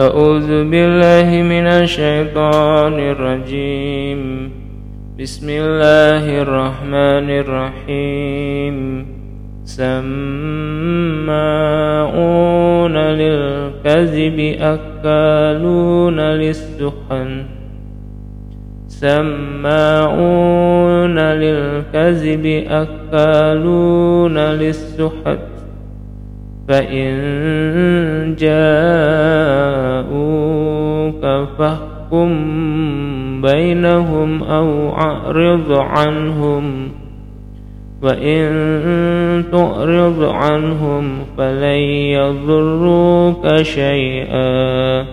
أعوذ بالله من الشيطان الرجيم. بسم الله الرحمن الرحيم. سماعون للكذب أكالون للسحن سماعون للكذب أكالون للسحت فإن جاءوك فاحكم بينهم أو أعرض عنهم وإن تعرض عنهم فلن يضروك شيئا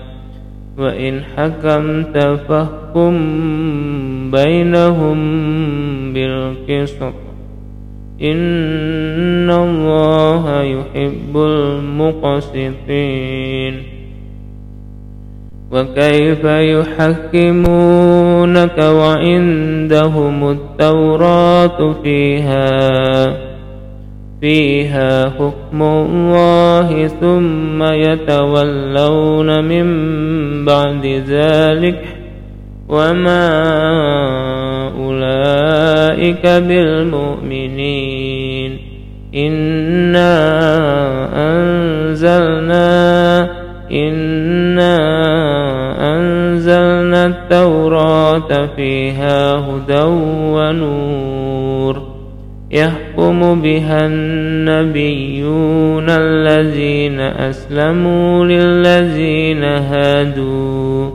وإن حكمت فاحكم بينهم بالقسط إن الله يحب المقسطين وكيف يحكمونك وعندهم التوراة فيها فيها حكم الله ثم يتولون من بعد ذلك وما أولئك بالمؤمنين. إنا أنزلنا فيها هدى ونور. يحكم بها النبيون الذين أسلموا للذين هادوا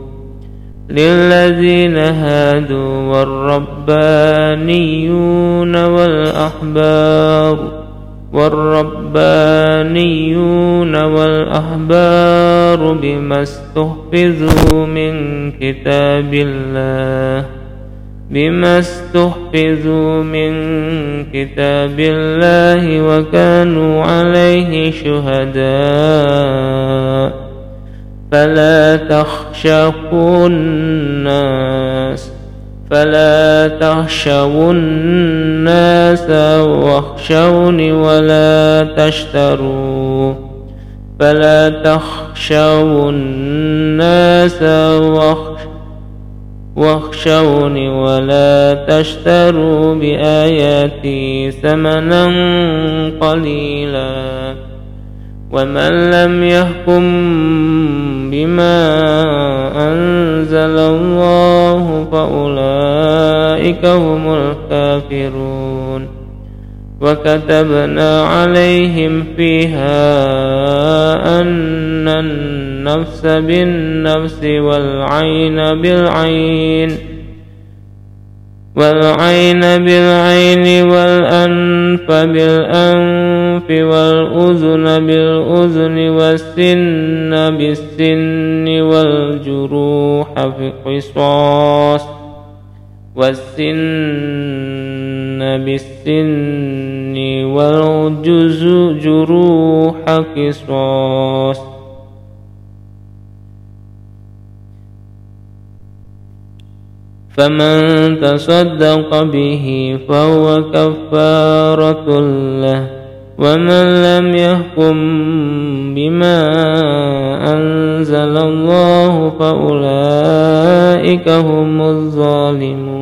للذين هادوا والربانيون والأحبار. والربانيون والأحبار بما استحفظوا من كتاب الله بما استحفظوا من كتاب الله وكانوا عليه شهداء فلا تخشوا الناس فلا تخشوا الناس واخشوني ولا تشتروا فلا تخشوا الناس واخشوني ولا تشتروا بآياتي ثمنا قليلا ومن لم يحكم بما أنزل هم الكافرون وكتبنا عليهم فيها أن النفس بالنفس والعين بالعين والعين بالعين والأنف بالأنف والأذن بالأذن والسن بالسن والجروح في قصاص والسن بالسن والجروح قصاص. فمن تصدق به فهو كفارة له ومن لم يحكم بما أنزل الله فأولئك هم الظالمون.